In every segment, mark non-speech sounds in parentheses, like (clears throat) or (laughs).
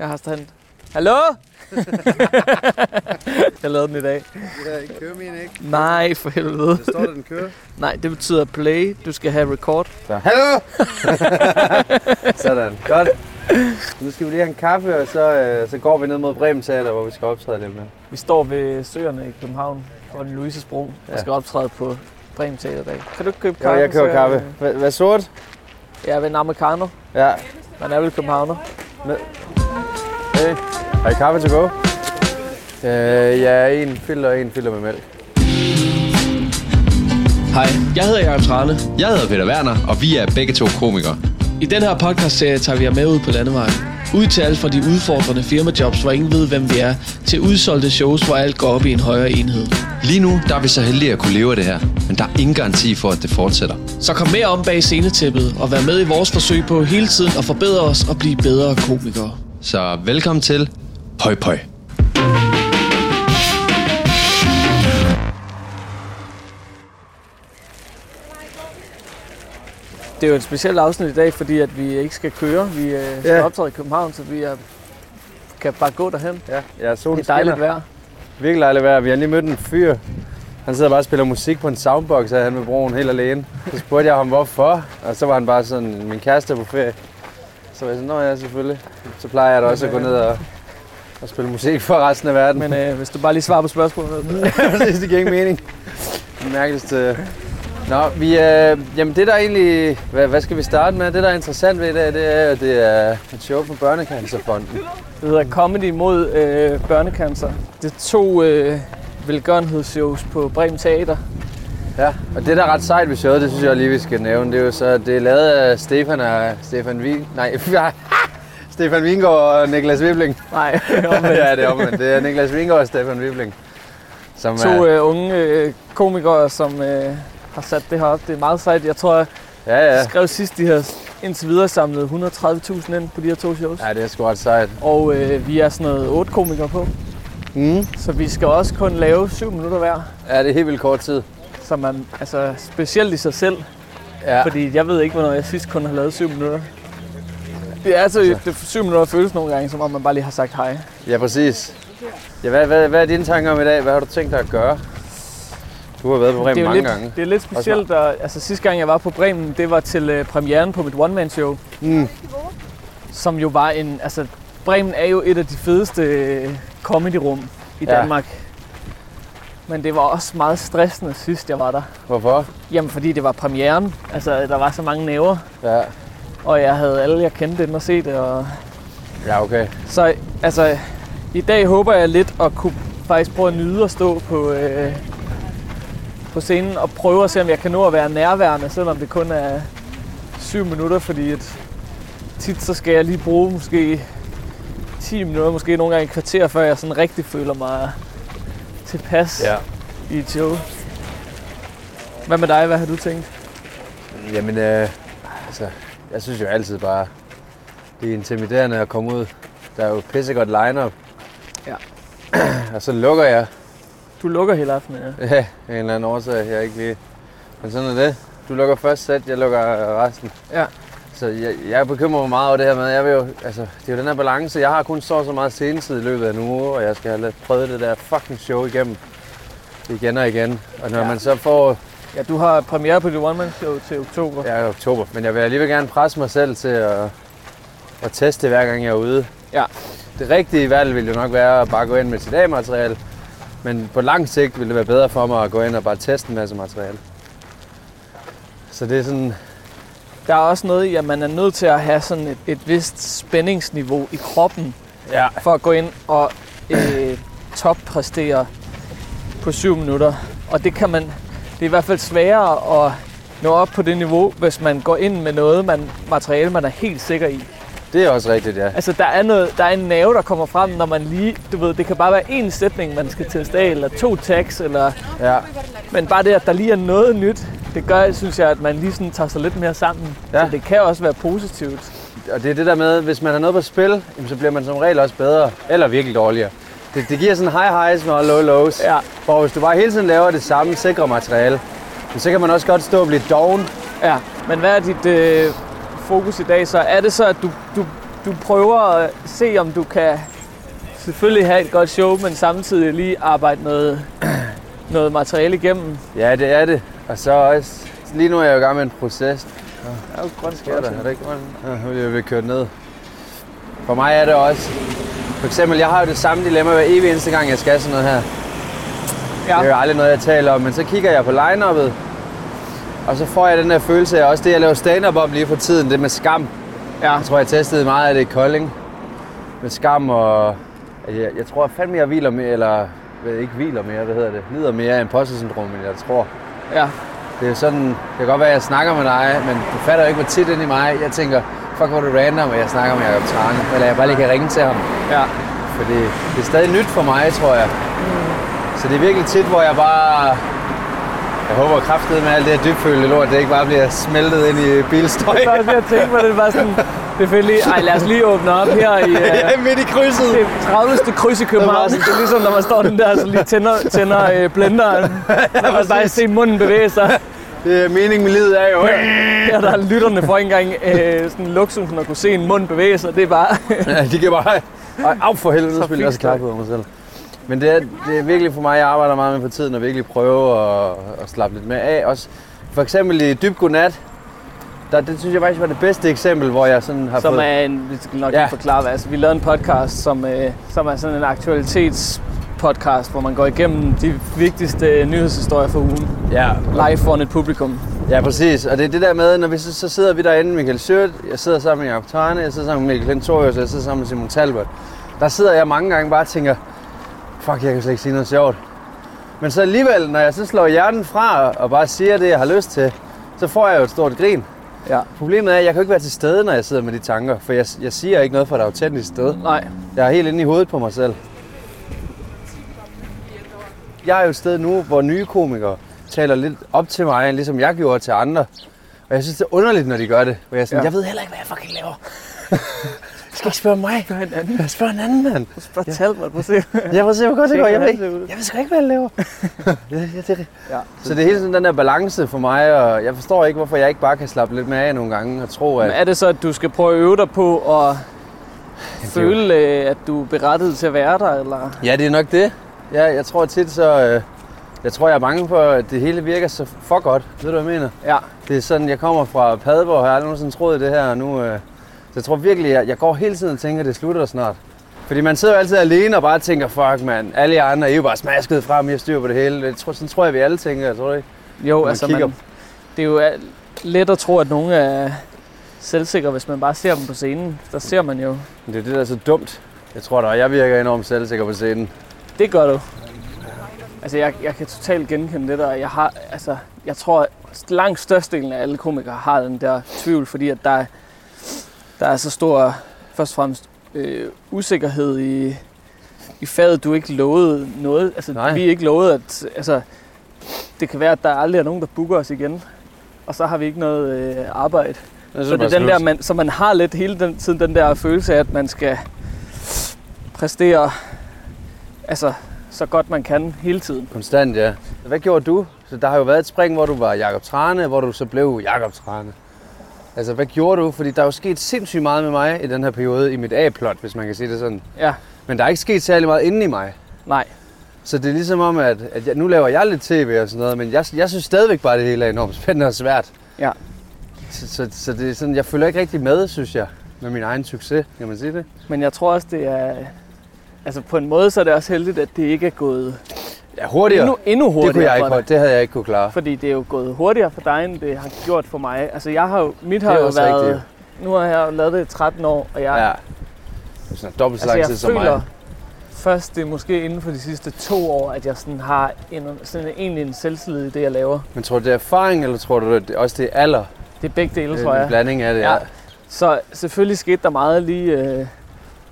Jeg har stand. Hallo? (laughs) jeg lavede den i dag. Ja, kører min ikke. Nej, for helvede. Der står der, den kører. Nej, det betyder play. Du skal have record. Så, hallo! (laughs) Sådan, godt. Nu skal vi lige have en kaffe, og så, øh, så går vi ned mod Bremen Teater, hvor vi skal optræde lidt med. Vi står ved Søerne i København, den Louises Bro, og Ja. skal optræde på Bremen Teaterdag. Kan du ikke købe Jo, kaffe? jeg køber kaffe. Hvad, hvad sort? Jeg er ved en amerikaner. Ja. Man er vel københavner. Hey. Har I kaffe til go? Øh, ja, en filter og en filter med mælk. Hej, jeg hedder Jakob Trane. Jeg hedder Peter Werner, og vi er begge to komikere. I den her podcastserie tager vi jer med ud på landevejen. Ud til alt fra de udfordrende firmajobs, hvor ingen ved, hvem vi er, til udsolgte shows, hvor alt går op i en højere enhed. Lige nu der er vi så heldige at kunne leve af det her, men der er ingen garanti for, at det fortsætter. Så kom med om bag scenetæppet og vær med i vores forsøg på hele tiden at forbedre os og blive bedre komikere. Så velkommen til Pøj Pøj. Det er jo et specielt afsnit i dag, fordi at vi ikke skal køre. Vi øh, skal Ja. optræde i København, så vi er, kan bare gå derhen. Ja, ja solen Det er dejligt skinner. vejr. Virkelig dejligt vejr. Vi har lige mødt en fyr. Han sidder bare og spiller musik på en soundbox, sagde han ved broen helt alene. Så spurgte jeg ham, hvorfor. Og så var han bare sådan, min kæreste er på ferie. Så var jeg sådan, nå ja, selvfølgelig. Så plejer jeg da også at gå ned og, og spille musik for resten af verden. Men øh, hvis du bare lige svarer på spørgsmålet. (laughs) Præcis, det giver ingen mening. Det mærkeligste. Nå, vi, øh, jamen det der egentlig, hvad, hvad skal vi starte med? Det der er interessant ved i dag, det er, at det er et show på Børnecancerfonden. Det hedder Comedy mod øh, børnecancer. Det er to øh, velgørenhedsshows på Bremen Teater. Ja, og det der er ret sejt ved showet, det synes jeg lige, vi skal nævne, det er jo så, det er lavet af Stefan og Stefan Vig... Nej, (laughs) Stefan Vingård og Niklas Wibling. Nej, (laughs) ja, det er omvendt. Det er Niklas Vingård og Stefan Wibling. Som to er, øh, unge øh, komikere, som øh, har sat det her op. Det er meget sejt. Jeg tror, jeg ja. ja. skrev sidst, de har indtil videre samlet 130.000 ind på de her to shows. Ja, det er sgu ret sejt. Og øh, vi er sådan noget otte komikere på. Mm. Så vi skal også kun lave 7 minutter hver. Ja, det er helt vildt kort tid. Så man, altså specielt i sig selv. Ja. Fordi jeg ved ikke, hvornår jeg sidst kun har lavet 7 minutter. Det er altså, det, 7 minutter føles nogle gange, som om man bare lige har sagt hej. Ja, præcis. Ja, hvad, hvad, hvad er dine tanker om i dag? Hvad har du tænkt dig at gøre? Du har været på Bremen det er mange lidt, gange. Det er lidt specielt, og, altså sidste gang jeg var på Bremen, det var til øh, premieren på mit one-man-show. Mm. Som jo var en, altså Bremen er jo et af de fedeste øh, comedy-rum i Ja. Danmark. Men det var også meget stressende sidst jeg var der. Hvorfor? Jamen fordi det var premieren, altså der var så mange næver, Ja, og jeg havde alle jeg kendte ind og se det. Og... ja okay. Så altså, i dag håber jeg lidt at kunne faktisk prøve at nyde at stå på, øh, på scenen og prøve at se, om jeg kan nå at være nærværende, selvom det kun er 7 minutter, fordi et, tit så skal jeg lige bruge måske 10 minutter, måske nogle gange et kvarter, før jeg sådan rigtig føler mig tilpas Ja. i et show. Hvad med dig? Hvad har du tænkt? Jamen, øh, altså, jeg synes jo altid bare, det er intimiderende at komme ud. Der er jo pissegodt line-up. Ja. (clears throat) og så lukker jeg. Du lukker hele aftenen, ja. Ja, af en eller anden årsag, jeg ikke lige... Men sådan er det. Du lukker først sæt, jeg lukker resten. Ja. Så jeg, jeg bekymrer mig meget over det her med, jeg vil jo, altså, det er jo den her balance. Jeg har kun så så meget scenetid i løbet af en uge, og jeg skal have lidt prøvet det der fucking show igennem. Igen og igen. Og når Ja. man så får Ja, du har premiere på dit one-man-show til oktober. Ja, oktober. Men jeg vil alligevel gerne presse mig selv til at, at teste hver gang jeg er ude. Ja. Det rigtige valg ville jo nok være at bare gå ind med sit A-materiale. Men på lang sigt ville det være bedre for mig at gå ind og bare teste en masse materiale. Så det er sådan, Der er også noget i, at man er nødt til at have sådan et, et vist spændingsniveau i kroppen, ja, for at gå ind og øh, toppræstere på 7 minutter. Og det kan man, det er i hvert fald sværere at nå op på det niveau, hvis man går ind med noget, man, materiale, man er helt sikker i. det er også rigtigt, ja. Altså, der er, noget, der er en nerve, der kommer frem, når man lige, du ved, det kan bare være én sætning, man skal teste af, eller to tags, eller, ja. men bare det, at der lige er noget nyt, det gør, synes jeg, at man lige sådan tager sig lidt mere sammen. Ja. Så det kan også være positivt. Og det er det der med, hvis man har noget på spil, jamen, så bliver man som regel også bedre, eller virkelig dårligere. Det, det giver sådan high highs og low lows. Ja. For hvis du bare hele tiden laver det samme sikre materiale, så kan man også godt stå og blive doven. Ja, men hvad er dit øh, fokus i dag så? Er det så, at du, du du prøver at se, om du kan selvfølgelig have et godt show, men samtidig lige arbejde noget, (clears throat) noget materiale igennem. Ja, det er det. Og så også, lige nu er jeg jo i gang med en proces. Ja, grønt Sker der? Er det ikke grønt? Ja, jeg blevet kørt ned. For mig er det også... For eksempel, jeg har jo det samme dilemma hver evig eneste gang, jeg skal sådan noget her. Ja. Det er jo aldrig noget, jeg taler om, men så kigger jeg på line-uppet, og så får jeg den der følelse af også det, jeg laver stand-up om lige for tiden, det med skam. Ja. Jeg tror, jeg testede meget af det i Kolding. Med skam og... at Jeg, jeg tror fandme, jeg hviler mere, eller ved ikke hviler mere, hvad hedder det? Lider mere af imposter-syndrom, end jeg tror. Ja. Det er sådan, det kan godt være, at jeg snakker med dig, men du fatter jo ikke, hvor tit ind i mig. Jeg tænker, fuck, hvor er det random, at jeg snakker med Jacob Trane. Eller jeg bare lige kan ringe til ham. Ja. Fordi det er stadig nyt for mig, tror jeg. Så det er virkelig tit, hvor jeg bare... Jeg håber kraftedet med alt det her dybfølte lort, det ikke bare bliver smeltet ind i bilstøj. Jeg var at tænke på det, var sådan, det er selvfølgelig, ej lad os lige åbne op her i (laughs) uh, midt i krydset. det 30. kryds i København. Det er ligesom, når man står den der, så lige tænder, tænder uh, blenderen. (laughs) Man kan bare se munden bevæge sig. Det er meningen med livet er jo. Her der er lytterne for engang uh, sådan luksusen at kunne se en mund bevæge sig. Det er bare... Ja, de kan bare... Ej, Af for helvede, Så spiller jeg også klap ud af mig selv. Men det er, det er virkelig for mig, jeg arbejder meget med på tiden, at virkelig prøve at, at slappe lidt mere af. Også for eksempel i Dyb Godnat, der, det synes jeg faktisk var det bedste eksempel, hvor jeg sådan har som fået... er en, vi skal nok Ja. forklare, hvad, altså, vi lavede en podcast, som, øh, som er sådan en aktualitetspodcast, hvor man går igennem de vigtigste nyhedshistorier for ugen, Ja, live foran et publikum. Ja, præcis. Og det er det der med, når vi så, så sidder vi derinde, Michael Schødt, jeg sidder sammen med Jacob Trane, jeg sidder sammen med Mikkel Klentorius, jeg sidder sammen med Simon Talbot. Der sidder jeg mange gange bare og tænker, fuck, jeg kan slet ikke sige noget sjovt. Men så alligevel, når jeg så slår hjernen fra og bare siger det, jeg har lyst til, så får jeg jo et stort grin. Ja. Problemet er, at jeg kan ikke være til stede, når jeg sidder med de tanker, for jeg, jeg siger ikke noget fra et autentisk sted. Nej, Jeg er helt inde i hovedet på mig selv. Jeg er jo et sted nu, hvor nye komikere taler lidt op til mig, ligesom jeg gjorde til andre. Og jeg synes, det er underligt, når de gør det. Hvor jeg sådan. Ja. jeg ved heller ikke, hvad jeg fucking laver. (laughs) jeg skal ikke spørge mig. gør en anden. Jeg spørger en anden mand. Spørg ja. Talbot, prøv at se. Jeg må se, hvor godt det går. Jeg ved, ikke, jeg ved sgu ikke, hvad jeg laver. (laughs) ja, ja, det er det. Ja. Så det er hele sådan den der balance for mig, og jeg forstår ikke, hvorfor jeg ikke bare kan slappe lidt mere af nogle gange og tro, at... Men er det så, at du skal prøve at øve dig på at føle, øh, at du er berettiget til at være der, eller? Ja, det er nok det. Ja, jeg tror tit så... Øh, jeg tror, jeg er bange for, at det hele virker så for godt. Ved du, hvad jeg mener? Ja. Det er sådan, jeg kommer fra Padborg, og jeg har aldrig nogensinde troet det her, og nu... Øh, så jeg tror virkelig, jeg, jeg går hele tiden og tænker, at det slutter snart. Fordi man sidder jo altid alene og bare tænker, fuck mand, alle jer andre er jo bare smasket frem, jeg styr på det hele. Jeg tror, sådan tror jeg, vi alle tænker, jeg tror det ikke. Jo, man altså, kigger- man, det er jo let at tro, at nogen er selvsikre, hvis man bare ser dem på scenen. Der ser man jo, det er det, der er så dumt. Jeg tror da, jeg virker enormt selvsikker på scenen. det gør du. Altså, jeg, jeg kan totalt genkende det der. Jeg har, altså, jeg tror, at langt størstedelen af alle komikere har den der tvivl, fordi at der, er- der er så stor, først og fremmest, øh, usikkerhed i, i faget. Du er ikke lovet noget. Altså, Nej. vi er ikke lovet, at altså, det kan være, at der aldrig er nogen, der booker os igen. Og så har vi ikke noget øh, arbejde. Jeg Så det er den der, man, så man har lidt hele den tiden den der følelse af, at man skal præstere altså, så godt man kan hele tiden. Konstant, ja. Hvad gjorde du? Så der har jo været et spring, hvor du var Jakob Trane, hvor du så blev Jakob Trane. Altså, hvad gjorde du? Fordi der er jo sket sindssygt meget med mig i den her periode, i mit A-plot, hvis man kan sige det sådan. Ja, Men der er ikke sket særlig meget inde i mig. nej. Så det er ligesom om, at, at jeg, nu laver jeg lidt tv og sådan noget, men jeg, jeg synes stadigvæk bare, at det hele er enormt (laughs) spændende og svært. Ja. Så, så, så det er sådan, jeg følger ikke rigtig med, synes jeg, med min egen succes. Kan man sige det? Men jeg tror også, det er... Altså på en måde, så er det også heldigt, at det ikke er gået Ja, hurtigere. endnu, endnu hurtigere det kunne jeg ikke, det havde jeg ikke kunne klare. Fordi det er jo gået hurtigere for dig, end det har gjort for mig. Altså jeg har jo, mit har jo været... rigtigt. Nu har jeg lavet det i 13 år, og jeg, Ja. Det er sådan dobbelt så altså, lang jeg tid som føler mig. først, det er måske inden for de sidste to år, at jeg sådan har en, sådan egentlig en selvtillid i det, jeg laver. Men tror du, det er erfaring, eller tror du, det er også det er alder? Det er begge dele, Det tror jeg. en blanding af det, Ja. ja. Så selvfølgelig skete der meget lige øh,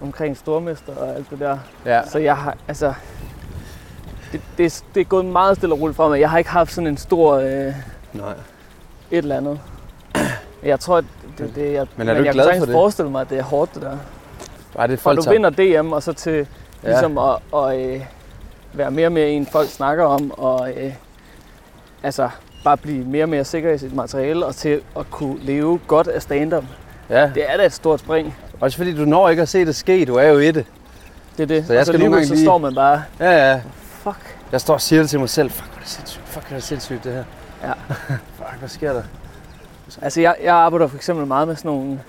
omkring stormester og alt det der. ja. Så jeg har, altså... Det, det, er- det er gået meget stille og roligt fra mig. Jeg har ikke haft sådan en stor øh, et Nej. eller andet. Jeg tror, at det, det jeg, Men er du jeg ikke kan glad for det? forestille mig, at det er hårdt, det der. Bare det er For folk du tager- vinder DM, og så til Ja. ligesom at, at øh, være mere og mere en, folk snakker om, og øh, altså bare blive mere og mere sikker i sit materiale, og til at kunne leve godt af stand-up. Ja, Det er da et stort spring. Også fordi du når ikke at se det ske, du er jo i det. Det er det. Så jeg og så skal nogle alligevel gange så lige- står man bare, Ja, ja. Fuck. Jeg står og siger det til mig selv. Fuck, hvor er det sindssygt. Fuck, hvor er det sindssygt, det her. Ja. (laughs) Fuck, hvad sker der? Altså jeg, jeg arbejder for eksempel meget med sådan nogle,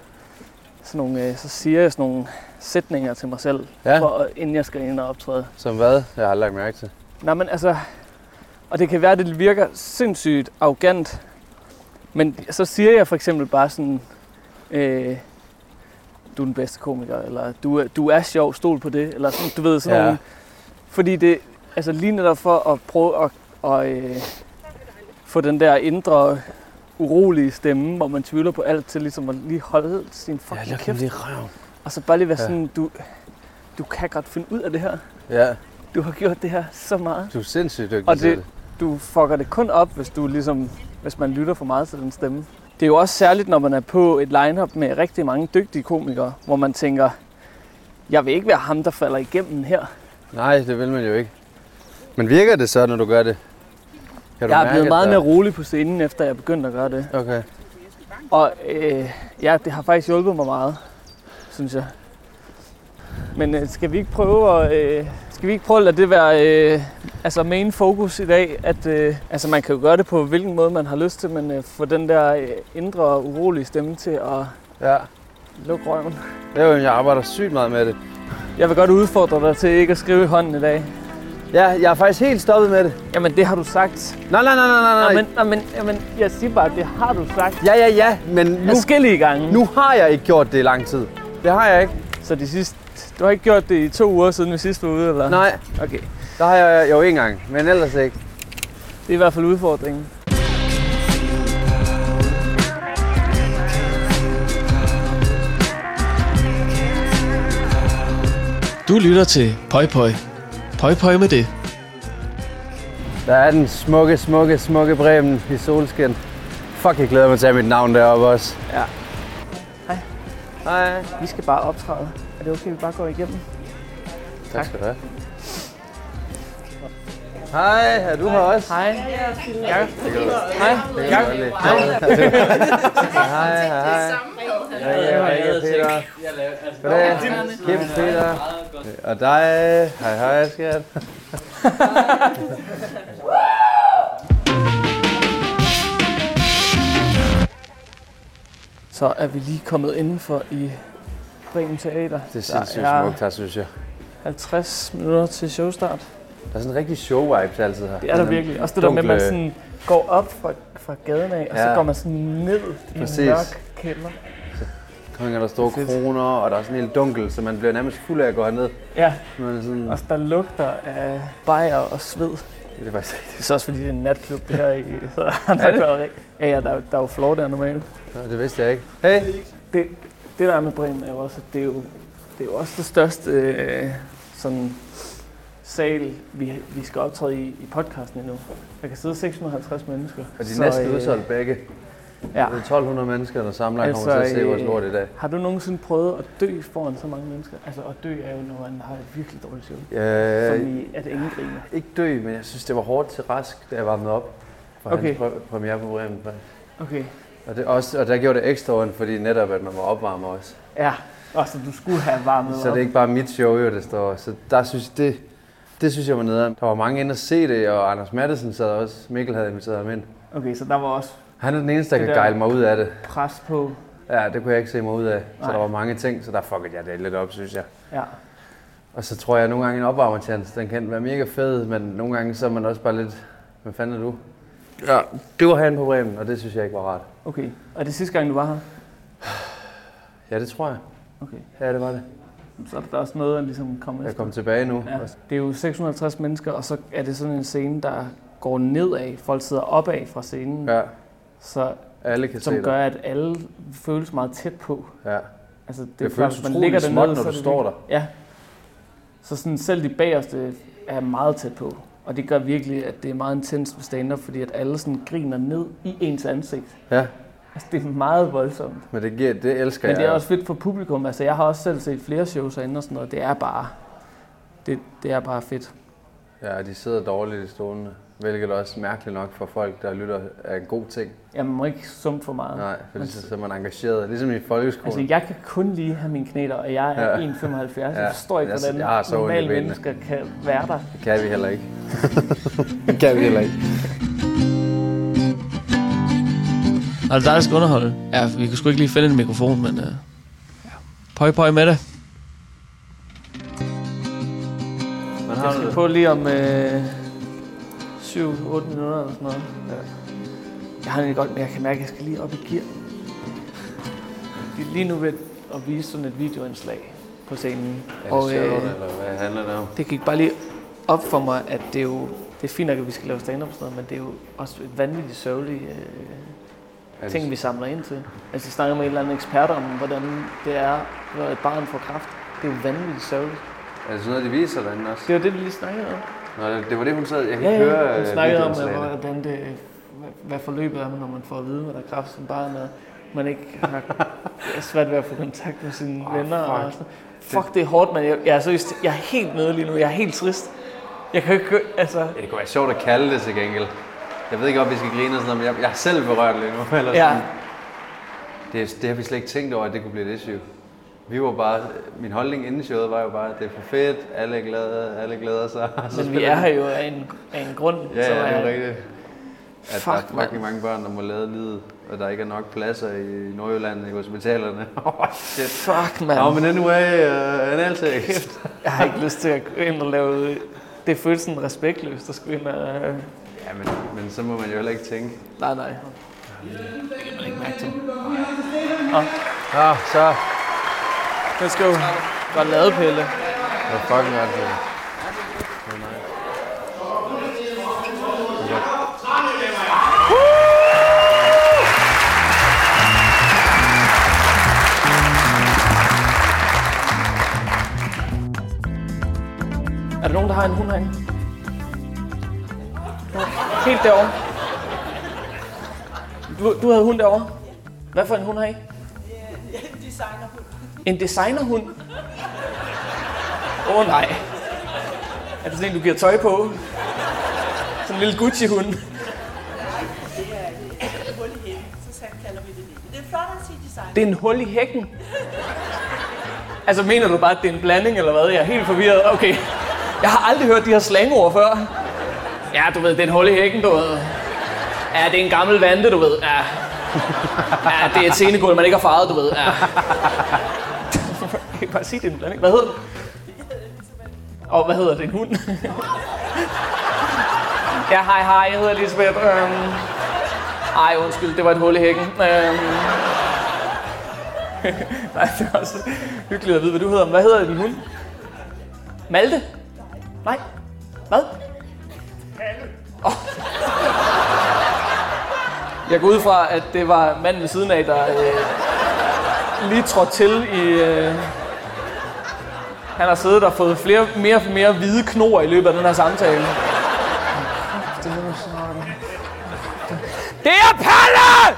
sådan nogle øh, så siger jeg sådan nogle sætninger til mig selv, Ja. for, inden jeg skal ind og optræde. Som hvad? Jeg har lagt mærke til. Nej, men altså, og det kan være, at det virker sindssygt arrogant, men så siger jeg for eksempel bare sådan, øh, du er den bedste komiker, eller du, er- du er sjov, stol på det, eller sådan, du ved, sådan ja. nogle, fordi det, altså lige netop for at prøve at, at øh, få den der indre urolige stemme, hvor man tvivler på alt, til ligesom at lige holde sin fucking Ja, kæft, lige røv. og så bare lige være Ja. sådan, du, du kan godt finde ud af det her, Ja, du har gjort det her så meget. du er sindssygt dygtig Og til det- det. du fucker det kun op, hvis du ligesom, hvis man lytter for meget til den stemme. Det er jo også særligt, når man er på et lineup med rigtig mange dygtige komikere, hvor man tænker, jeg vil ikke være ham, der falder igennem her. Nej, det vil man jo ikke. Men virker det så, når du gør det? Kan du Jeg er blevet meget der- mere rolig på scenen, efter jeg begyndte at gøre det. Okay. Og øh, ja, det har faktisk hjulpet mig meget, synes jeg. Men øh, skal vi ikke prøve at, øh, skal vi ikke prøve at lade det være øh, altså main fokus i dag? At, øh, altså man kan jo gøre det på hvilken måde man har lyst til, men øh, få den der øh, indre urolige stemme til at Ja. lukke røven. Det er jo, jeg arbejder sygt meget med det. Jeg vil godt udfordre dig til ikke at skrive i hånden i dag. Ja, jeg er faktisk helt stoppet med det. Jamen det har du sagt. Nej, nej, nej, nej, nej. Nej, nej. men, nej, men, jamen, jeg siger bare, det har du sagt. Ja, ja, ja, men nu, Forskellige gange. nu har jeg ikke gjort det i lang tid. Det har jeg ikke. Så de sidste, du har ikke gjort det i to uger siden vi sidst var ude, eller? Nej, Okay. der har jeg jo en gang, men ellers ikke. Det er i hvert fald udfordringen. Du lytter til Pøj Pøj. Pøj Pøj med det. Der er den smukke, smukke, smukke Bremen i solskin. Fuck, jeg glæder mig til at have mit navn deroppe også. Ja. Hej. Hej. Vi skal bare optræde. Er det okay, vi bare går igennem? Tak skal du have. Hej, er du her også? Hej. Ja. Hej. Lide. Hej, hej, hej. Peter. Goddag. Kim, Peter. Og dig. Hej, hej, skat. Så er vi lige kommet indenfor i Bremen Teater. Det er sindssygt smukt her, synes jeg. 50 minutter til showstart. Der er sådan en rigtig show-vibes altid her. Det er der virkelig. Også det der med, at man dunkle- sådan går op fra, fra gaden af, og så Ja. går man sådan ned i en mørk kælder. Så hænger der store kroner, og der er sådan en helt dunkel, så man bliver nærmest fuld af at gå herned. Ja, Man er sådan, også der lugter af bajer og sved. det er faktisk rigtigt. Det er så også fordi, det er en natklub, det her. I, så ikke været rigtigt. Ja, ja, der, er- der er jo floor der normalt. Nå, det vidste jeg ikke. Hey. Det, det der er med Bremen er jo også, at det er jo, det er jo også det største øh, sådan, sal, vi, vi skal optræde i, i podcasten endnu. Der kan sidde 650 mennesker. Og de er næsten øh, udsolgt begge. Ja. Det er 1200 mennesker, der samler altså, kommer Altså, til at se vores øh, lort i dag. Har du nogensinde prøvet at dø foran så mange mennesker? Altså at dø er jo, når man har et virkelig dårligt show. Øh, Som i, at ingen griner. ikke dø, men jeg synes, det var hårdt til rask, da jeg varmede op for Okay. hans præ- premiere på Bremen. Okay. Og, det også, og der gjorde det ekstra ondt, fordi netop, at man var opvarmet også. Ja, og så du skulle have varmet Så det er ikke bare mit show, jo, det står. Så der synes det, det synes jeg var nederen. Der var mange inde at se det, og Anders Madsen sad også. Mikkel havde inviteret ham ind. Okay, så der var også Han er den eneste, der kan gejle mig ud af det. pres på. Ja, det kunne jeg ikke se mig ud af. Så Nej. der var mange ting, så der fuckede jeg det lidt op, synes jeg. Ja. Og så tror jeg, at nogle gange en opvarmertjans, den kan være mega fed, men nogle gange så er man også bare lidt, hvad fanden er du? Ja, det var han på Bremen, og det synes jeg ikke var rart. Okay. Og det sidste gang, du var her? Ja, det tror jeg. Okay. Ja, det var det. Så er der også noget, der ligesom kommer Jeg efter. kom tilbage nu. Ja. Det er jo 650 mennesker, og så er det sådan en scene, der går nedad. Folk sidder opad fra scenen, Ja, så, alle kan som se gør, at alle føles meget tæt på. Ja. Altså, det, Det er føles klart, man ligger småt, dernede, når du står virkelig- Ja. Så sådan, selv de bagerste er meget tæt på. Og det gør virkelig, at det er meget intens med stand fordi at alle sådan griner ned i ens ansigt. Ja, Altså, det er meget voldsomt. men det, giver, det elsker Men jeg. det er også fedt for publikum. Altså, jeg har også selv set flere shows herinde og sådan noget. Det er bare, det, det er bare fedt. Ja, de sidder dårligt i stolene. Hvilket også mærkeligt nok for folk, der lytter, er en god ting. Ja, man må ikke sumpe for meget. Nej, fordi så, så er man engageret. Ligesom i folkeskolen. Altså, jeg kan kun lige have mine knæler, og jeg er Ja. 1,75. Jeg forstår ikke, Jeg- hvordan jeg så normale mennesker kan være der. Det kan vi heller ikke. (laughs) det kan vi heller ikke. Og det er der skal underholde. Ja, vi kunne sgu ikke lige finde en mikrofon, men... Uh, ja. Pøj, pøj med det. Man Jeg har skal noget. på lige om øh, 7-8 minutter eller sådan noget. Ja. Jeg har det godt, men jeg kan mærke, at jeg skal lige op i gear. De er lige nu ved at vise sådan et videoindslag på scenen. Er og det sjovt, øh, eller hvad handler det om? det gik bare lige op for mig, at det er jo... Det er fint nok, at vi skal lave stand-up sådan noget, men det er jo også et vanvittigt sørgeligt øh, det- ting, vi samler ind til. Altså, jeg snakker med en eller anden ekspert om, hvordan det er, når et barn får kraft. Det er jo vanvittigt sørgeligt. Er det sådan noget, de viser derinde også? Det var det, vi lige snakkede om. Nå, det, var det, hun sad. Jeg kan Ja, ikke høre ja, hun øh, snakkede om, hvordan det, hvad, hvad forløbet er, når man får at vide, hvad der er kræft som barn, og man ikke har (laughs) svært ved at få kontakt med sine oh, venner. fuck. Og sådan. fuck, det er hårdt, men jeg, jeg, er seriøst, jeg er helt nede lige nu. Jeg er helt trist. Jeg kan ikke, altså... Ja, det kunne være sjovt at kalde det til gengæld. Jeg ved ikke, om vi skal grine og sådan noget, men jeg, jeg er selv berørt lige nu. (laughs) Eller Ja, sådan. Det, det har vi slet ikke tænkt over, at det kunne blive et issue. Vi var bare, min holdning inden showet var jo bare, at det er for fedt, alle er glade, alle glæder sig. (laughs) så men vi er her jo af en, af en grund. Ja, som ja, det er, rigtigt. At Fuck, der er fucking mange børn, der må lade livet, og der ikke er nok pladser i Nordjylland i hospitalerne. (laughs) oh, shit. Fuck, mand. Nå, men anyway, uh, en altekst. Jeg har ikke lyst til at gå ind og lave... Det føles sådan respektløst at skulle ind og... Ja, men, men så må man jo heller ikke tænke. Nej, nej. Det kan man ikke mærke til. Nå, så. Let's go. Godt lavet, Pelle. Det var fucking godt. Det var nice. Er der nogen, der har en hund herinde? Helt derovre. Du, du havde hund derovre. Hvad for en hund har I? En designerhund. En designerhund? Åh oh, nej. Er det sådan en, du giver tøj på? Sådan en lille Gucci-hund. Nej, Det er et hul i hækken, så kalder vi det det. Det er flot at sige designer. Det er en hul i hækken. Altså mener du bare, at det er en blanding, eller hvad? Jeg er helt forvirret. Okay. Jeg har aldrig hørt de her slangord før. Ja, du ved, det er en hul i hækken, du ved. Ja, det er en gammel vante, du ved. Ja. Ja, det er et scenegulv, man ikke har farvet, du ved. Ja. Kan bare sige, det er en blanding. Hvad hedder du? Og hvad hedder det? En hund? ja, hej, hej. Jeg hedder Elisabeth. Øhm... Ej, undskyld, det var et hul i hækken. Øhm... (laughs) Nej, det er også hyggeligt at vide, hvad du hedder. Hvad hedder din hund? Malte? Nej. Hvad? Oh. Jeg går ud fra, at det var manden ved siden af, der øh, lige trådte til i... Øh, han har siddet og fået flere, mere og mere hvide knor i løbet af den her samtale. Det er, Palle!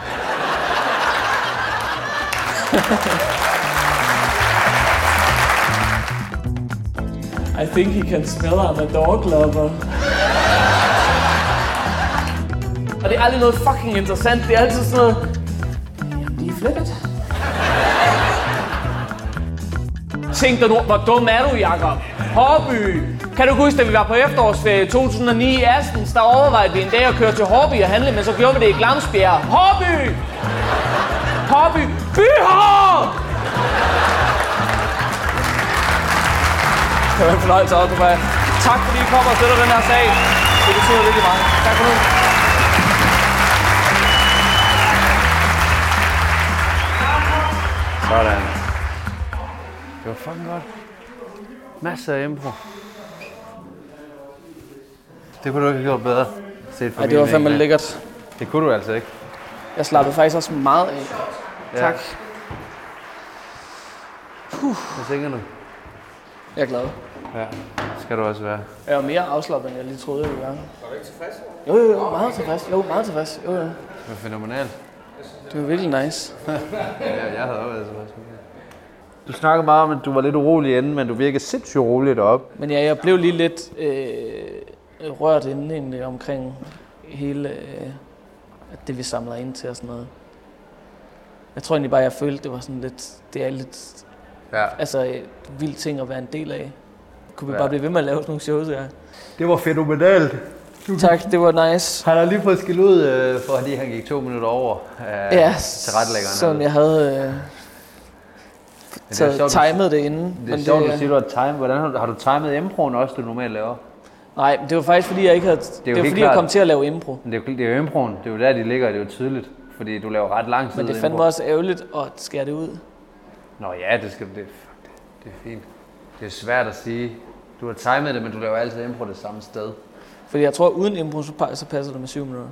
I think he can smell I'm a dog lover. Og det er aldrig noget fucking interessant. Det er altid sådan noget... Jamen, de er flippet. Tænk dig nu, hvor dum er du, Jakob? Hårby. Kan du huske, da vi var på efterårsferie 2009 i Astens, der overvejede vi en dag at køre til Hårby og handle, men så gjorde vi det i Glamsbjerg. Hårby! Hårby! Byhår! Det var en fornøjelse også, Occupy. Tak fordi I kommer og støtter den her sag. Det betyder virkelig meget. Tak for nu. Sådan. Var fucking godt. Masser af impro. Det kunne du ikke have gjort bedre. Set fra Ja, min det var fandme lækkert. Det kunne du altså ikke. Jeg slappede faktisk også meget af. Ja. Tak. Hvad tænker du? Jeg er glad. Ja, skal du også være. Jeg var mere afslappet, end jeg lige troede, jeg ville være. Var du ikke tilfreds? Jo, jo, jo. Meget tilfreds. Jo, meget tilfreds. Jo, jo. Det var fænomenalt. Det var virkelig nice. (laughs) Ja, jeg havde også været tilfreds. Du snakkede meget om, at du var lidt urolig inden, men du virkede sindssygt rolig deroppe. Men ja, jeg blev lige lidt... Øh, rørt inde egentlig omkring hele øh, at det, vi samler ind til og sådan noget. Jeg tror egentlig bare, jeg følte, det var sådan lidt, det er lidt, Ja. altså øh, vild ting at være en del af. Kunne vi Ja. bare blive ved med at lave sådan nogle shows, ja. Det var fænomenalt. Tak, det var nice. Han har lige fået skilt ud, øh, fordi han gik to minutter over øh, Ja, til retlæggeren. sådan jeg havde øh, taget, sjovt, timet det inden. Det er sjovt, du siger, du har timet. Hvordan har du, har du timet improen også, du normalt laver? Nej, men det var faktisk fordi, jeg ikke havde... Det, det var fordi, jeg klart- kom til at lave impro. Men det er jo, det er jo improen. Det er jo der, de ligger, det er jo tydeligt. Fordi du laver ret lang tid Men det impro. fandme også ærgerligt at skære det ud. Nå ja, det, skal, det, det, det er fint. Det er svært at sige. Du har timet det, men du laver altid impro det samme sted. Fordi jeg tror, uden impro, så, pa- så passer det med syv minutter.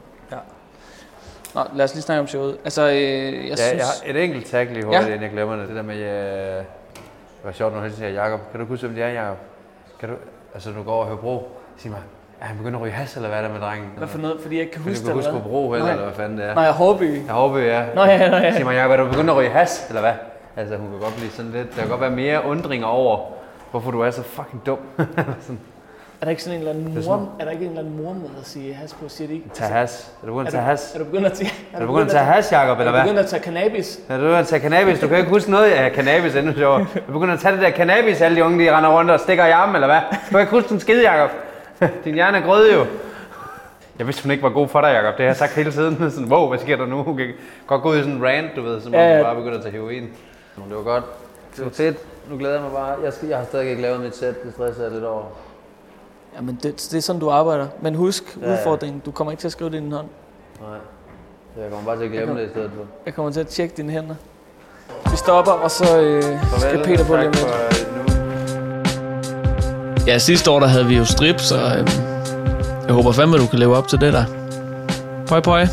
Ja. Nå, lad os lige snakke om showet. Altså, øh, jeg Ja, synes... jeg har et enkelt tag lige hurtigt, Ja. ja. inden jeg glemmer det. Det der med, øh, det var sjovt, når du siger, Jacob, kan du huske, hvem det er, Jacob? Kan du, altså, du går over Høbro, sig mig, er han begyndt at ryge has, eller hvad er der med drengen? Hvad for noget? Fordi jeg ikke kan huske du kan huske eller Høbro, eller, Nej. eller hvad fanden det er? Nej, Hårby. Jeg håber, ja. Nå ja, nå ja. Sig mig, Jacob, er du begyndt at ryge has, eller hvad? Altså, hun kan godt blive sådan lidt, der kan godt være mere undringer over, hvorfor du er så fucking dum. (laughs) sådan, Er der ikke sådan en eller anden Det er mor, er der ikke en eller anden mor med at sige has på? Siger de ikke? tag has. Er du begyndt at tage has? Er du begyndt at tage... Er du begyndt at tage has, Jacob, Er eller du hvad? begyndt at tage cannabis? Er du begyndt at tage cannabis? Du kan ikke huske noget af cannabis endnu, sjovt. (laughs) Du begynder at tage det der cannabis, alle de unge, de render rundt og stikker i armen, eller hvad? Du kan ikke huske den skide, Jacob. (laughs) Din hjerne er grød jo. Jeg vidste, hun ikke var god for dig, Jacob. Det har jeg sagt hele tiden. Sådan, wow, hvad sker der nu? Hun kan godt gå ud i sådan en rant, du ved, som om Ja, ja. hun bare begynder at tage heroin. Men Det var godt. Det var fedt. Nu glæder jeg mig bare. Jeg, skal, jeg har stadig ikke lavet mit sæt. Det stresser jeg lidt over. Jamen, det, det er sådan, du arbejder. Men husk Ja, ja. udfordringen. Du kommer ikke til at skrive det i din hånd. Nej. Så jeg kommer bare til at glemme det i stedet for. Jeg kommer til at tjekke dine hænder. Vi stopper, og så øh, skal Peter på lige om lidt. Ja, sidste år der havde vi jo strip, så øhm, jeg håber fandme, du kan leve op til det der. Pøj, pøj.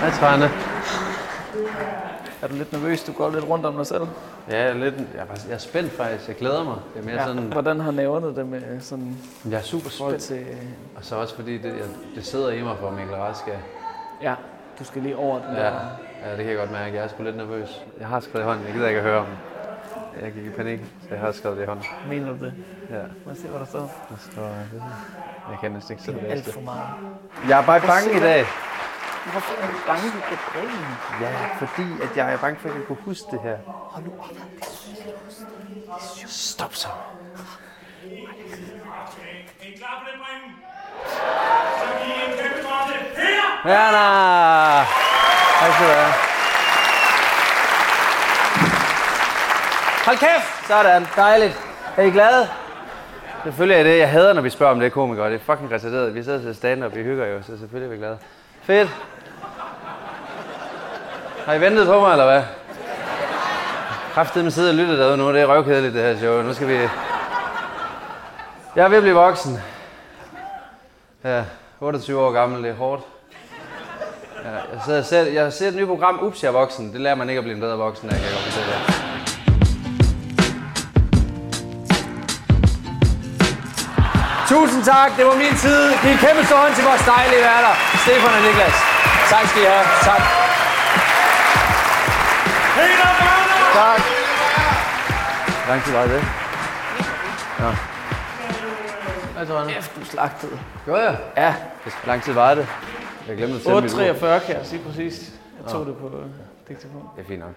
Hej, Trane. Er du lidt nervøs? Du går lidt rundt om dig selv. Ja, jeg er, lidt, jeg er, jeg er spændt faktisk. Jeg glæder mig. Det er mere ja. sådan, Hvordan har nævnet det med sådan jeg er super spændt. til... Og så også fordi, det, jeg, det sidder i mig for Mikkel Rask. Ja, du skal lige over den Ja, der. ja, det kan jeg godt mærke. Jeg er sgu lidt nervøs. Jeg har skrevet i hånden. Jeg gider ikke at høre om. Jeg gik i panik, så jeg har skrevet det i hånden. Mener du det? Ja, Lad os se, hvad der står. der står. Jeg kan næsten ikke se det Alt bedste. for meget. Jeg er bare bange i dag. Hvorfor er du bange for dagen? Ja, fordi at jeg er bange for, at jeg kan kunne huske det her. Hold nu op. Stop så. Er I klar på den? Så giv en kæmpe hånd her! Werner! Tak skal du have. Hold kæft! Sådan, dejligt. Er I glade? Selvfølgelig er det. Jeg hader, når vi spørger om det komikere. Det er fucking retarderet. Vi sidder til stand-up, vi hygger jo, så selvfølgelig er vi glade. Fedt. Har I ventet på mig, eller hvad? Kræftet med sidde og lytte derude nu. Det er røvkedeligt, det her show. Nu skal vi... Jeg er ved at blive voksen. Ja, 28 år gammel. Det er hårdt. Ja, jeg, sidder, selv, jeg ser et nyt program, Ups, jeg er voksen. Det lærer man ikke at blive en bedre voksen af, kan jeg godt fortælle jer. Tusind tak, det var min tid. Giv en kæmpe stor hånd til vores dejlige værter, Stefan og Niklas. Tak skal I have. Tak. Tak. Hvor lang tid var det? Ja. Hvad tror du? Kæft, du slagtede. Gjorde jeg? Ja, Hvor lang tid var det? Jeg glemte at tænde mit ur. 8.43 kan jeg sige præcis. Jeg tog det på øh, diktafon. Det er fint nok.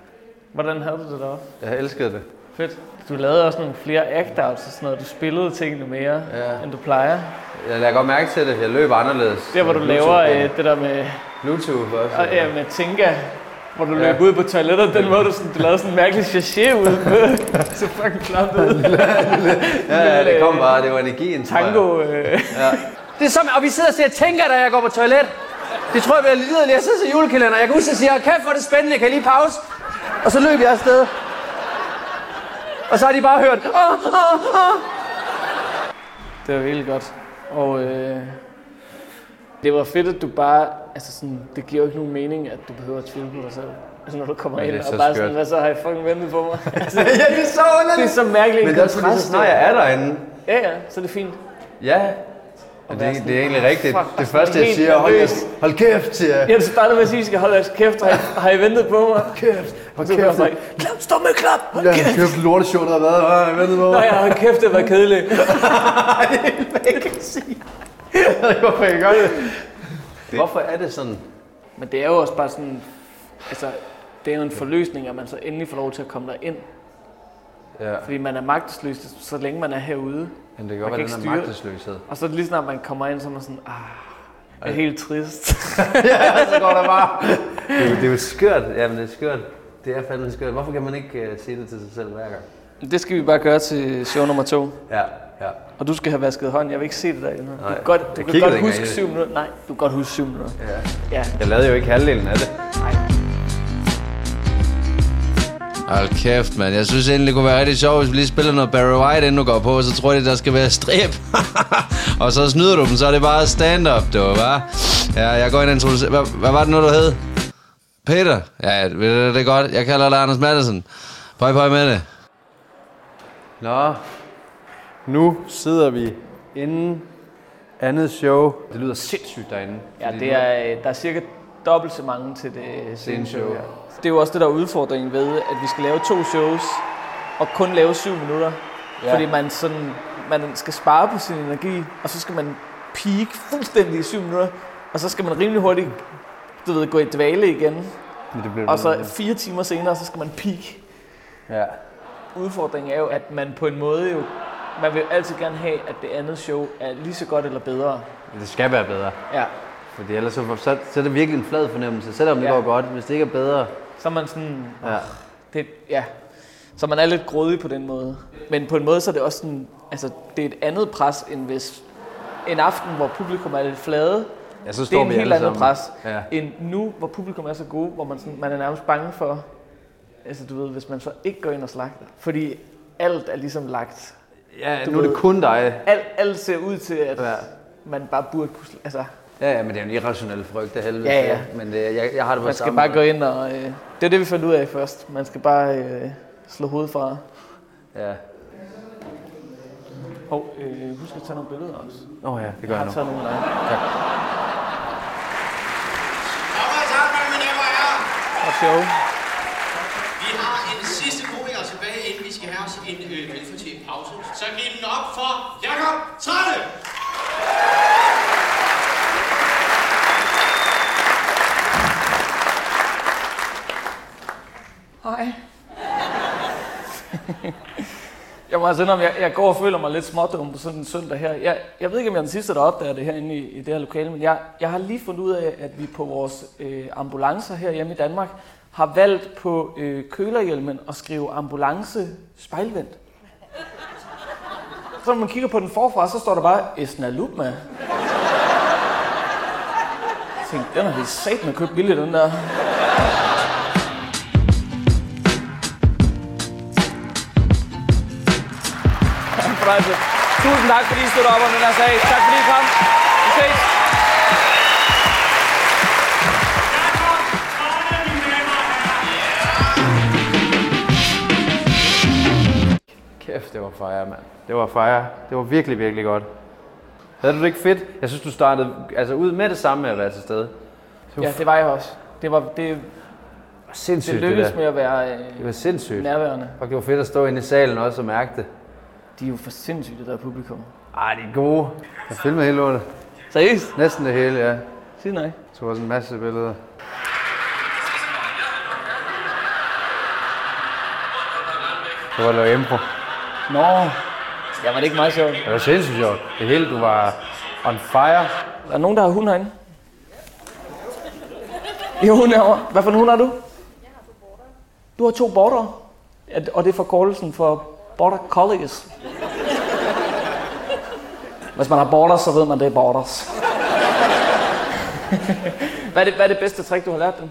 Hvordan havde du det deroppe? Jeg elskede det. Fedt. Du lavede også nogle flere act-outs og sådan noget. Du spillede tingene mere, Ja. end du plejer. Jeg lader godt mærke til det. Jeg løber anderledes. Der, hvor du Bluetooth laver øh, det der med, Bluetooth også. og, ja, med Tinka, hvor du Ja. løb ud på toilettet, den måde, du, sådan, du lavede sådan en mærkelig sachet ud (laughs) med. så fucking klamt ud. (laughs) Ja, ja, det kom bare. Det var energien. jeg. Tango. Øh. Ja. (laughs) Det er som, og vi sidder og siger, tænker, da jeg går på toilet. Det tror jeg bliver liderligt. Jeg sidder til julekalender. Jeg kan huske, at sige, kæft, hvor det spændende. Kan I lige pause? Og så løb jeg afsted. Og så har de bare hørt. Oh, oh, oh. Det var virkelig godt. Og øh, det var fedt, at du bare... Altså sådan, det giver jo ikke nogen mening, at du behøver at tvivle på dig selv. Altså når du kommer Ja, det ind er og så bare skørt. sådan, hvad så har I fucking ventet på mig? (laughs) altså, ja, det er så underligt. det er så mærkeligt Men en det er også fordi, så snart jeg er derinde. Ja, ja, så er det fint. Ja. At Det, er- sådan, det er egentlig rigtigt. fuck, Det første, jeg siger, hold, kæft- hold kæft, siger jeg. Jeg startede med at sige, at I skal holde jeres kæft. Har I, har I ventet på mig? Kæft, hold Så kæft. jeg, klap, stop med klap. Hold Ja, kæft. kæft, lorteshow, der har været. Ah, jeg ventede på. Nå, jeg har kæft, det var kedeligt. (laughs) Hvorfor jeg gør det? Hvorfor er det sådan? Men det er jo også bare sådan, altså, det er jo en forløsning, at man så endelig får lov til at komme der ind. Ja, Fordi man er magtesløs, så længe man er herude. men det kan godt være, den styre- magtesløshed. Og så lige snart man kommer ind, så er man sådan, ah, det er helt trist. (laughs) så går der bare. Det er, det er jo skørt. Jamen, det er skørt. Det er fandme skørt. Hvorfor kan man ikke uh, sige det til sig selv hver gang? det skal vi bare gøre til show nummer to. Ja, ja. Og du skal have vasket hånd. Jeg vil ikke se det derinde. Du Nej, kan godt, du kan godt huske syv minutter. Nej, du kan godt huske syv minutter. ja. Ja, Jeg lavede jo ikke halvdelen af det. Hold kæft, mand. Jeg synes egentlig, det kunne være rigtig sjovt, hvis vi lige spiller noget Barry White, inden du går på, så tror jeg, der skal være strip. (laughs) og så snyder du dem, så er det bare stand-up, du, hva'? Ja, jeg går ind og introducerer... Hvad, hvad var det nu, du hed? Peter? Ja, du, det er godt. Jeg kalder dig Anders Madsen. Pøj, pøj med det. Nå, nu sidder vi inden andet show. Det lyder sindssygt derinde. ja det er, øh, der er cirka dobbelt så mange til det. Sceneshow. her. Det er jo også det, der er udfordringen ved, at vi skal lave to shows, og kun lave syv minutter. Ja. Fordi man, sådan, man skal spare på sin energi, og så skal man peak fuldstændig i syv minutter, og så skal man rimelig hurtigt du ved, gå i dvale igen. Det bliver Og så fire timer senere, så skal man peak. Ja. Udfordringen er jo, at man på en måde jo, man vil jo altid gerne have, at det andet show er lige så godt eller bedre. Det skal være bedre. Ja. Fordi ellers så, så, så er det virkelig en flad fornemmelse, selvom det Ja. går godt. Hvis det ikke er bedre, Så er man sådan, ja. det, ja. Så man er lidt grådig på den måde. Men på en måde så er det også sådan, altså det er et andet pres, end hvis en aften, hvor publikum er lidt flade, ja så det er står en vi helt andet pres, Ja. end nu, hvor publikum er så gode, hvor man, sådan, man er nærmest bange for, altså du ved, hvis man så ikke går ind og slagter. Fordi alt er ligesom lagt. Ja, Du nu er det ved- kun dig. Alt, alt ser ud til, at Ja. man bare burde pusle. Altså, Ja, ja, men det er jo en irrationel frygt af helvede. Ja, ja. Men det, jeg, jeg har det på man skal samme bare måde. gå ind og... Øh, det er det, vi fandt ud af først. Man skal bare øh, slå hovedet fra. Ja. Hov, øh, husk at tage nogle billeder også. Åh oh, ja, det gør Jeg jeg har nu. taget nogle af. Og show. Vi har en sidste komiker tilbage, inden vi skal have os en øh, velfortjent pause. Så giv den op for Jakob Trane! Hej. (laughs) jeg må altså indrømme, jeg, jeg går og føler mig lidt smådum på sådan en søndag her. Jeg, jeg ved ikke, om jeg er den sidste, der opdager det herinde i, i det her lokale, men jeg, jeg har lige fundet ud af, at vi på vores øh, ambulancer her hjemme i Danmark har valgt på øh, kølerhjelmen at skrive ambulance spejlvendt. Så når man kigger på den forfra, så står der bare Esnalupma. Jeg tænkte, den har vi sat med købt billigt, den der. Fornøjelse. Tusind tak, fordi I stod op om den her sag. Tak fordi I kom. Vi ses. Kæft, det var fejre, mand. Det var fejre. Det var virkelig, virkelig godt. Havde du det ikke fedt? Jeg synes, du startede altså, ud med det samme med at være til stede. Ja, det var jeg også. Det, var, det, Sindssygt, det det, lykkedes der. med at være øh, Det var sindssygt. nærværende. Og det var fedt at stå inde i salen også og mærke det. De er jo for sindssygt, det der publikum. Ej, de er gode. Jeg filmede hele lortet. Seriøst? Næsten det hele, ja. Sig nej. Jeg tog også en masse billeder. Det var at lave impro. Nå. Ja, var det ikke meget sjovt? Det var sindssygt sjovt. Det hele, du var on fire. Der er nogen, der har hund herinde. Jo, hun er over. Hvad for en hund har du? Du har to border. Ja, Og det er forkortelsen for Border Collies. Hvis man har borders, så ved man, det er borders. hvad, er det, hvad er det bedste trick, du har lært dem?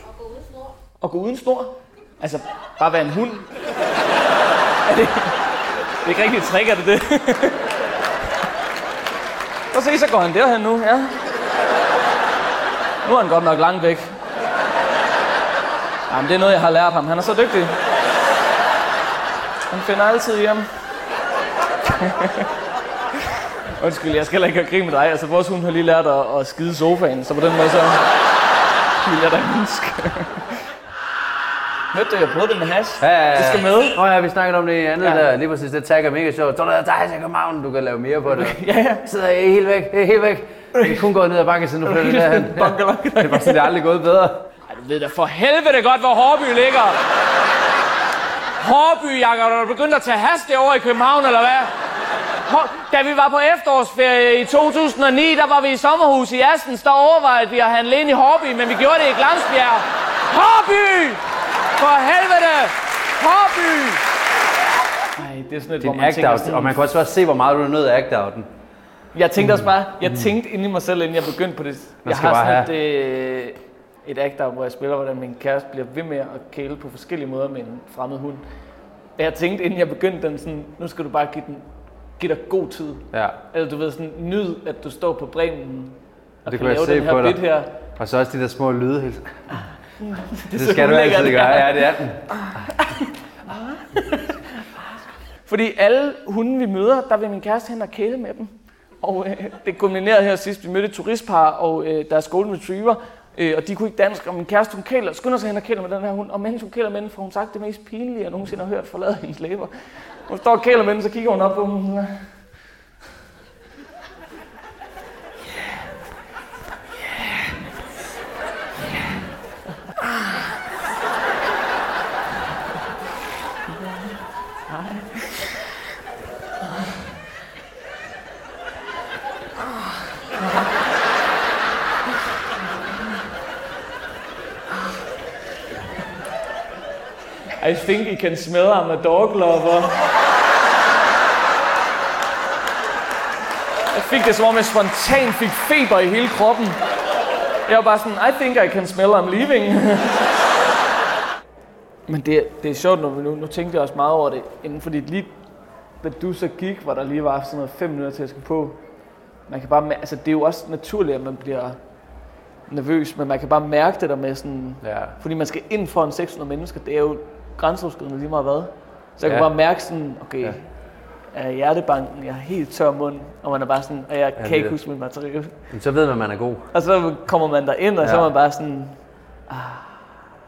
At gå uden snor. At gå uden snor? Altså, bare være en hund? er det, det er ikke rigtig trick, er det det? Så se, så går han derhen nu, ja. Nu er han godt nok langt væk. Jamen, det er noget, jeg har lært ham. Han er så dygtig. Han finder altid hjem. (laughs) Undskyld, jeg skal heller ikke have grin med dig. Altså, vores hund har lige lært at, at skide sofaen, så på den måde så (laughs) vil jeg da ønske. Hørte du, jeg prøvede det med hash? Ja, ja, ja. Det skal med. Nå ja, vi snakkede om det i andet Ja. der. Lige præcis, det tag er mega sjovt. Så der er dig, jeg København, du kan lave mere på det. (laughs) Ja, ja. Sidder jeg helt væk, jeg er helt væk. Jeg kan kun gå ned ad bakken, siden du flytter derhen. Ja. Det var sådan, det er aldrig gået bedre. Ej, du ved da for helvede godt, hvor Hårby ligger. Hårby, Jakob, er du begyndt at tage has derovre i København, eller hvad? Da vi var på efterårsferie i 2009, der var vi i sommerhus i Assens, der overvejede vi at handle ind i Hårby, men vi gjorde det i Glamsbjerg. Hårby! For helvede! Hårby! Ej, det er sådan et, hvor Din man act tænker out, sådan, og man kan også bare se, hvor meget du er nødt af act outen. Jeg tænkte også bare, jeg tænkte inde i mig selv, inden jeg begyndte på det. Jeg skal har bare sådan et, øh, et act hvor jeg spiller, hvordan min kæreste bliver ved med at kæle på forskellige måder med en fremmed hund. Og jeg tænkte, inden jeg begyndte den sådan, nu skal du bare give, den, give dig god tid. Ja, Eller du ved sådan, nyd, at du står på bremen og det kan kunne jeg lave se den her bit her. Og så også de der små lyde. helt- (laughs) Det så skal du altid det gøre. Ja, det er den. (laughs) Fordi alle hunde, vi møder, der vil min kæreste hen og kæle med dem. Og øh, det kulminerede her sidst. Vi mødte et turistpar og øh, deres golden retriever. Øh, og de kunne ikke dansk, og min kæreste hun kæler, skynder sig hen og kæler med den her hund. Og mens hun kæler med den, får hun sagt det mest pinlige, jeg nogensinde har hørt forlade hendes læber. Hun står og kæler med den, så kigger hun op på dem. I think I can smell I'm a dog lover. Jeg fik det som om, jeg spontant fik feber i hele kroppen. Jeg var bare sådan, I think I can smell I'm leaving. Men det, det er sjovt, når vi nu, nu tænkte jeg også meget over det, inden fordi lige da du så gik, hvor der lige var sådan noget fem minutter til at skal på. Man kan bare, altså det er jo også naturligt, at man bliver nervøs, men man kan bare mærke det der med sådan, Ja. fordi man skal ind foran 600 mennesker, det er jo grænseoverskridende lige meget hvad. Så jeg Ja. kan bare mærke sådan, okay, Ja. ja. er hjertebanken, jeg har helt tør mund, og man er bare sådan, og jeg Ja, kan ikke huske mit materiale. Men så ved man, at man er god. Og så kommer man der ind, og så Ja. er man bare sådan,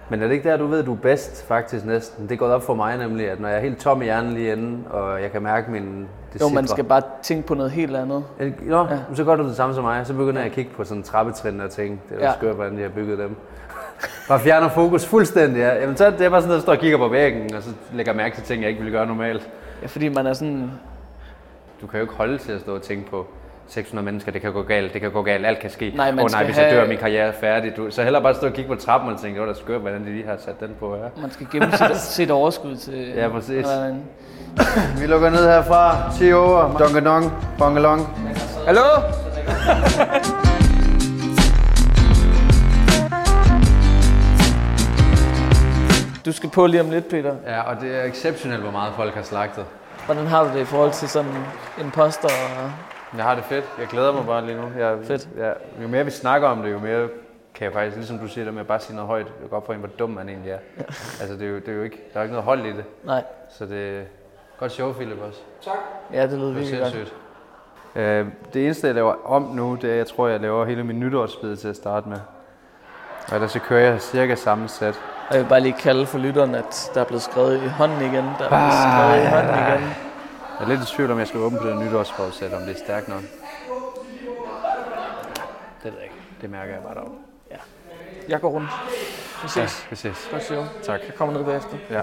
Men er det ikke der, du ved, du er bedst faktisk næsten? Det er gået op for mig nemlig, at når jeg er helt tom i hjernen lige inden, og jeg kan mærke min... Det jo, man skal bare tænke på noget helt andet. Ja, Nå, ja. så gør du det samme som mig. Så begynder jeg at kigge på sådan trappetrin og tænke, det er jo Ja. ja. skørt, hvordan de har bygget dem. Bare fjerner fokus fuldstændig. Ja. Jamen, så er det bare sådan, at jeg står og kigger på væggen, og så lægger mærke til ting, jeg ikke ville gøre normalt. Ja, fordi man er sådan, Du kan jo ikke holde til at stå og tænke på 600 mennesker, det kan gå galt, det kan gå galt, alt kan ske. Nej, man Åh nej, skal hvis jeg dør, have- er min karriere færdig. Du, så hellere bare stå og kigge på trappen og tænke, det var da skørt, hvordan de lige har sat den på her. man skal gemme sit, (laughs) sit overskud til... Ja, præcis. hvordan- Vi lukker ned herfra. 10 over. Donkedong. Bongelong. Hallo? (laughs) Du skal på lige om lidt, Peter. Ja, og det er exceptionelt, hvor meget folk har slagtet. Hvordan har du det i forhold til sådan imposter og... Jeg har det fedt. Jeg glæder mig bare lige nu. Jeg, Fedt. Ja, jo mere vi snakker om det, jo mere kan jeg faktisk, ligesom du siger det med at bare sige noget højt, jeg går op for en, hvor dum man egentlig er. Ja. Altså, det er, jo, det er jo ikke, der er ikke noget hold i det. Nej. Så det er godt show, Philip, også. Ja, det lyder Det er virkelig godt. Øh, det eneste, jeg laver om nu, det er, jeg tror, jeg laver hele min nytårsbid til at starte med. Og ellers så kører jeg cirka samme sæt. Og jeg vil bare lige kalde for lytteren, at der er blevet skrevet i hånden igen. Der er blevet skrevet i hånden igen. Jeg er lidt i tvivl om, jeg skal åbne på det nytårsforsæt, om det er stærkt nok. Det ved jeg ikke. Det mærker jeg bare derovre. Jeg går rundt. Vi ses. vi ses. Godt show. Tak. Jeg kommer ned bagefter. Ja.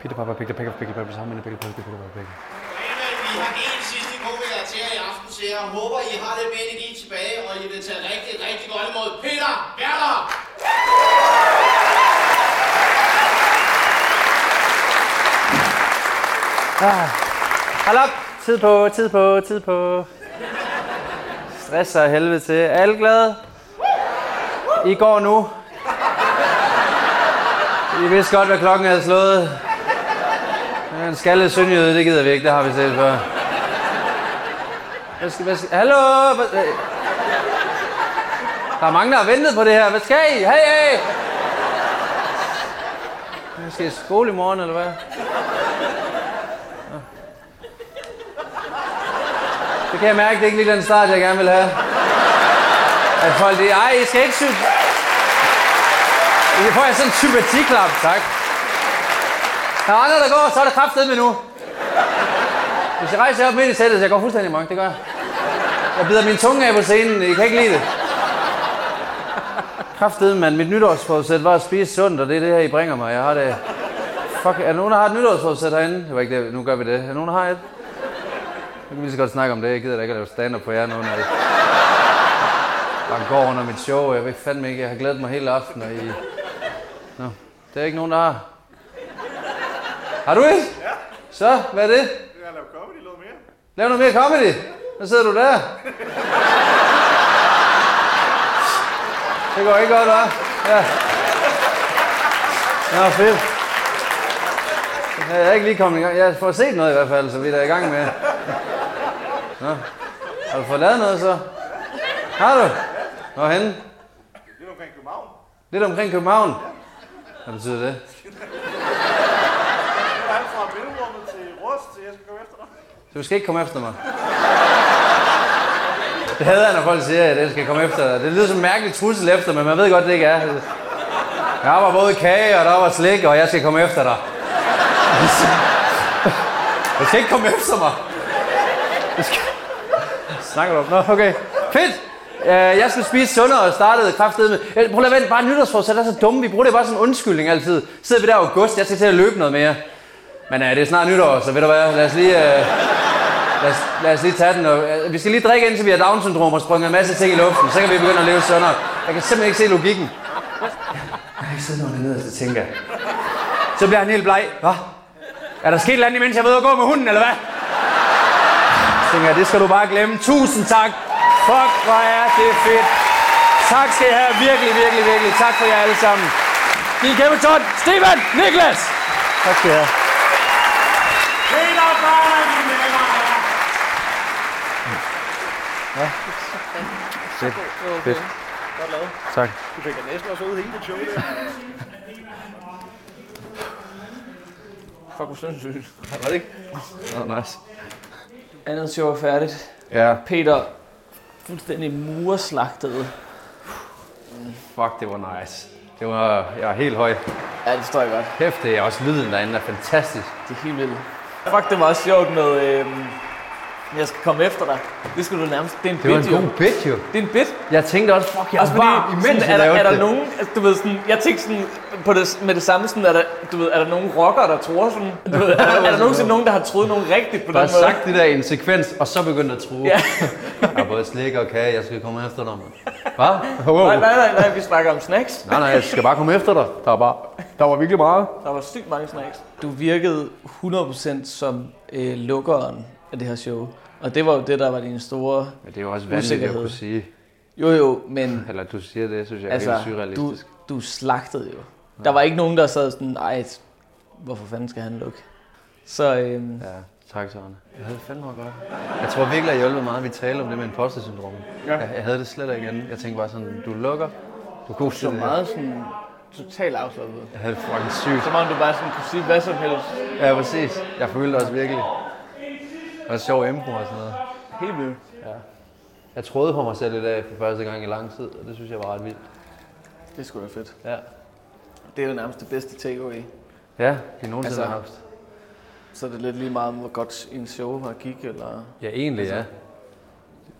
Peter Papa, Peter Papa, Peter Papa, sammen med Peter Papa, Peter Papa, Peter Vi har en sidste komiker til jer i aften, så jeg håber, I har lidt mere energi tilbage, og I vil tage rigtig, rigtig godt imod Peter Werner! Ah. Hold op! Tid på, tid på, tid på. Stress og helvede til. Er alle glade? I går nu. I vidste godt, hvad klokken havde slået. Men En skaldet sønderjyde, det gider vi ikke. Det har vi set før. Hvad skal, hvad skal, hallo? Hvad, hvad? der er mange, der har ventet på det her. Hvad skal I? Hey, hey! Skal I skole i morgen, eller hvad? Det kan jeg mærke, det er ikke lige den start, jeg gerne vil have. At folk det ej, I skal ikke sy... I får jeg sådan en sympatiklap, tak. Der er andre, der går, så er der kraftedet med nu. Hvis jeg rejser op midt i sættet, så jeg går fuldstændig mørk, det gør jeg. Jeg bider min tunge af på scenen, I kan ikke lide det. Kraftedeme, mand. Mit nytårsforsæt var at spise sundt, og det er det her, I bringer mig. Jeg har det... Fuck, er der nogen, der har et nytårsforsæt herinde? Det var ikke det, nu gør vi det. Er der nogen, der har et? Nu kan vi lige så godt snakke om det. Jeg gider da ikke at lave stand på jer, nogen af jer. Bare går under mit show, jeg ved fandme ikke, jeg har glædet mig hele aften, og I... Nå, det er ikke nogen, der har. Har du ikke? Ja. Så, hvad er det? Jeg har lavet comedy noget mere. Lav noget mere comedy. Så sidder du der. Det går ikke godt, hva'? Ja. Nå, fedt. Jeg er ikke lige kommet i gang. Jeg får set noget i hvert fald, så vi er i gang med. Nå. Har du fået lavet noget så? Har du? Hvorhenne? Lidt omkring København. Lidt omkring København. Hvad betyder det? Det er alt fra mellemrummet til Rust, til jeg skal komme efter dig. Så du skal ikke komme efter mig. Det hader jeg, når folk siger, at jeg skal komme efter dig. Det lyder som en mærkelig trussel efter, men man ved godt, det ikke er. Jeg var både kage, og der var slik, og jeg skal komme efter dig. (laughs) Du skal ikke komme efter mig. Du skal... Snakker du om? Nå, okay. Fedt! Øh, jeg skal spise sundere og startede kraftedet med... Jeg- øh, Prøv at vente, bare nytårsforsæt er så dumme. Vi bruger det bare som en undskyldning altid. Sidder vi der i august, jeg skal til at løbe noget mere. Men øh, det er snart nytår, så ved du hvad, lad os lige... Øh, lad, os, lige tage den. Og, øh, vi skal lige drikke, indtil vi har Down-syndrom og sprunget en masse ting i luften. Så kan vi begynde at leve sundere. Jeg kan simpelthen ikke se logikken. Jeg kan ikke sidde nogen dernede, så tænker jeg. Så bliver han helt bleg. Hvad? Er der sket et eller andet, mens jeg ved at gå med hunden, eller hvad? Så tænker jeg, det skal du bare glemme. Tusind tak. Fuck, hvor er det fedt. Tak skal I have. Virkelig, virkelig, virkelig. Tak for jer alle sammen. Giv en kæmpe tånd. Steven, Niklas. Tak skal I have. Peter Barner, mine damer og herrer. Fedt. Fedt. Godt lavet. Tak. Du fik da næsten også ud hele det show der. Fuck, hvor sindssygt. Var det ikke? Nå, nice. Andet show er færdigt. Ja, Peter, fuldstændig murslagtet. fuck, det var nice. Det var, jeg var helt høj. Ja, det står jeg godt. Kæft, det er også lyden derinde er fantastisk. Det er helt vildt. Fuck, det var også sjovt med, øhm, jeg skal komme efter dig. Det skulle du nærmest. Det er en Det var bit, en jo. god bit, jo. Det er en bit. Jeg tænkte også, fuck, jeg Også er fordi, imens sådan, er, der, er der det. nogen, altså, du ved sådan, jeg tænkte sådan, på det, med det samme sådan, er der, du ved, er der nogen rockere, der tror sådan, du ved, er, der, er der nogensinde nogen, der har troet nogen rigtigt på Bare den måde? sagt det der i en sekvens, og så begyndte at true. Ja. jeg har både slik og kage, jeg skal komme efter dig, mand. Hvad? Wow. Nej, nej, nej, nej, vi snakker om snacks. nej, nej, jeg skal bare komme efter dig. Der var, bare, der var virkelig meget. Der var sygt mange snacks. Du virkede 100% som øh, lukkeren af det her show. Og det var jo det, der var din store... Men det er jo også vanvittigt at kunne sige. Jo jo, men Eller du siger det, synes jeg er altså, helt du, surrealistisk. du slagtede jo. Der var ikke nogen, der sad sådan, ej, hvorfor fanden skal han lukke? Så øhm, Ja, tak Søren. Jeg havde det fandme godt. Jeg tror virkelig, at jeg hjulpet meget, at vi talte om det med imposter-syndrom. Ja. Jeg, jeg, havde det slet ikke igen. Jeg tænkte bare sådan, du lukker, du er god til så det meget sådan totalt afslappet. Jeg havde det fucking sygt. Som om du bare sådan kunne sige hvad som helst. Ja, præcis. Jeg følte også virkelig. Det var sjov impro og sådan noget. Helt vildt. Jeg troede på mig selv i dag for første gang i lang tid, og det synes jeg var ret vildt. Det er sgu da fedt. Ja. Det er jo nærmest det bedste takeaway. Ja, vi nogensinde Altså- har haft. Så er det lidt lige meget hvor godt en show har gik, eller... Ja, egentlig Altså- ja.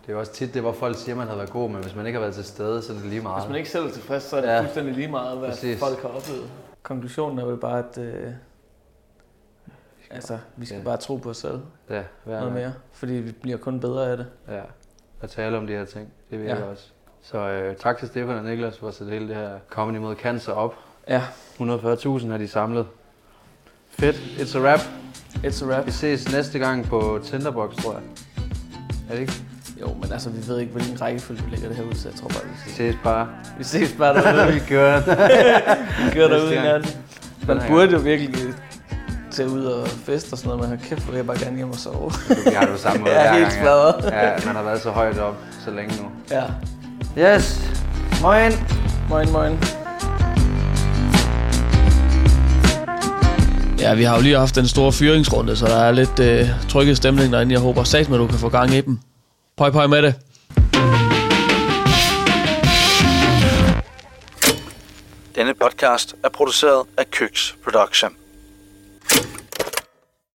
Det er jo også tit det, hvor folk siger, at man har været god, men hvis man ikke har været til stede, så er det lige meget. Hvis man ikke selv er tilfreds, så er det Ja. ja. fuldstændig lige meget, hvad Præcis. folk har oplevet. Konklusionen er jo bare, at øh, altså, vi skal Ja. bare tro på os selv Ja, hver noget mere, fordi vi bliver kun bedre af det. Ja, at tale om de her ting. Det virker Ja. også. Så øh, tak til Stefan og Niklas for at sætte hele det her Comedy mod Cancer op. Ja, 140.000 har de samlet. Fedt. It's a wrap. it's a wrap. Vi ses næste gang på Tinderbox, tror jeg. Er det ikke? Jo, men altså, vi ved ikke, hvilken rækkefølge vi lægger det her ud, så jeg tror bare, vi Vi ses. ses bare. Vi ses bare derude. vi gør det. vi kører (laughs) derude. Man burde jo virkelig tage ud og feste og sådan noget, men kæft, hvor vil jeg bare gerne hjem og sove. Vi har det på samme (laughs) måde Jeg er hver helt gang, smadret. Ja. ja, man har været så højt op så længe nu. ja. Yes. Moin. Moin, moin. Ja, vi har jo lige haft den store fyringsrunde, så der er lidt øh, trykket stemning derinde. Jeg håber sat med, at du kan få gang i dem. Pøj, pøj med det. Denne podcast er produceret af Køks Production.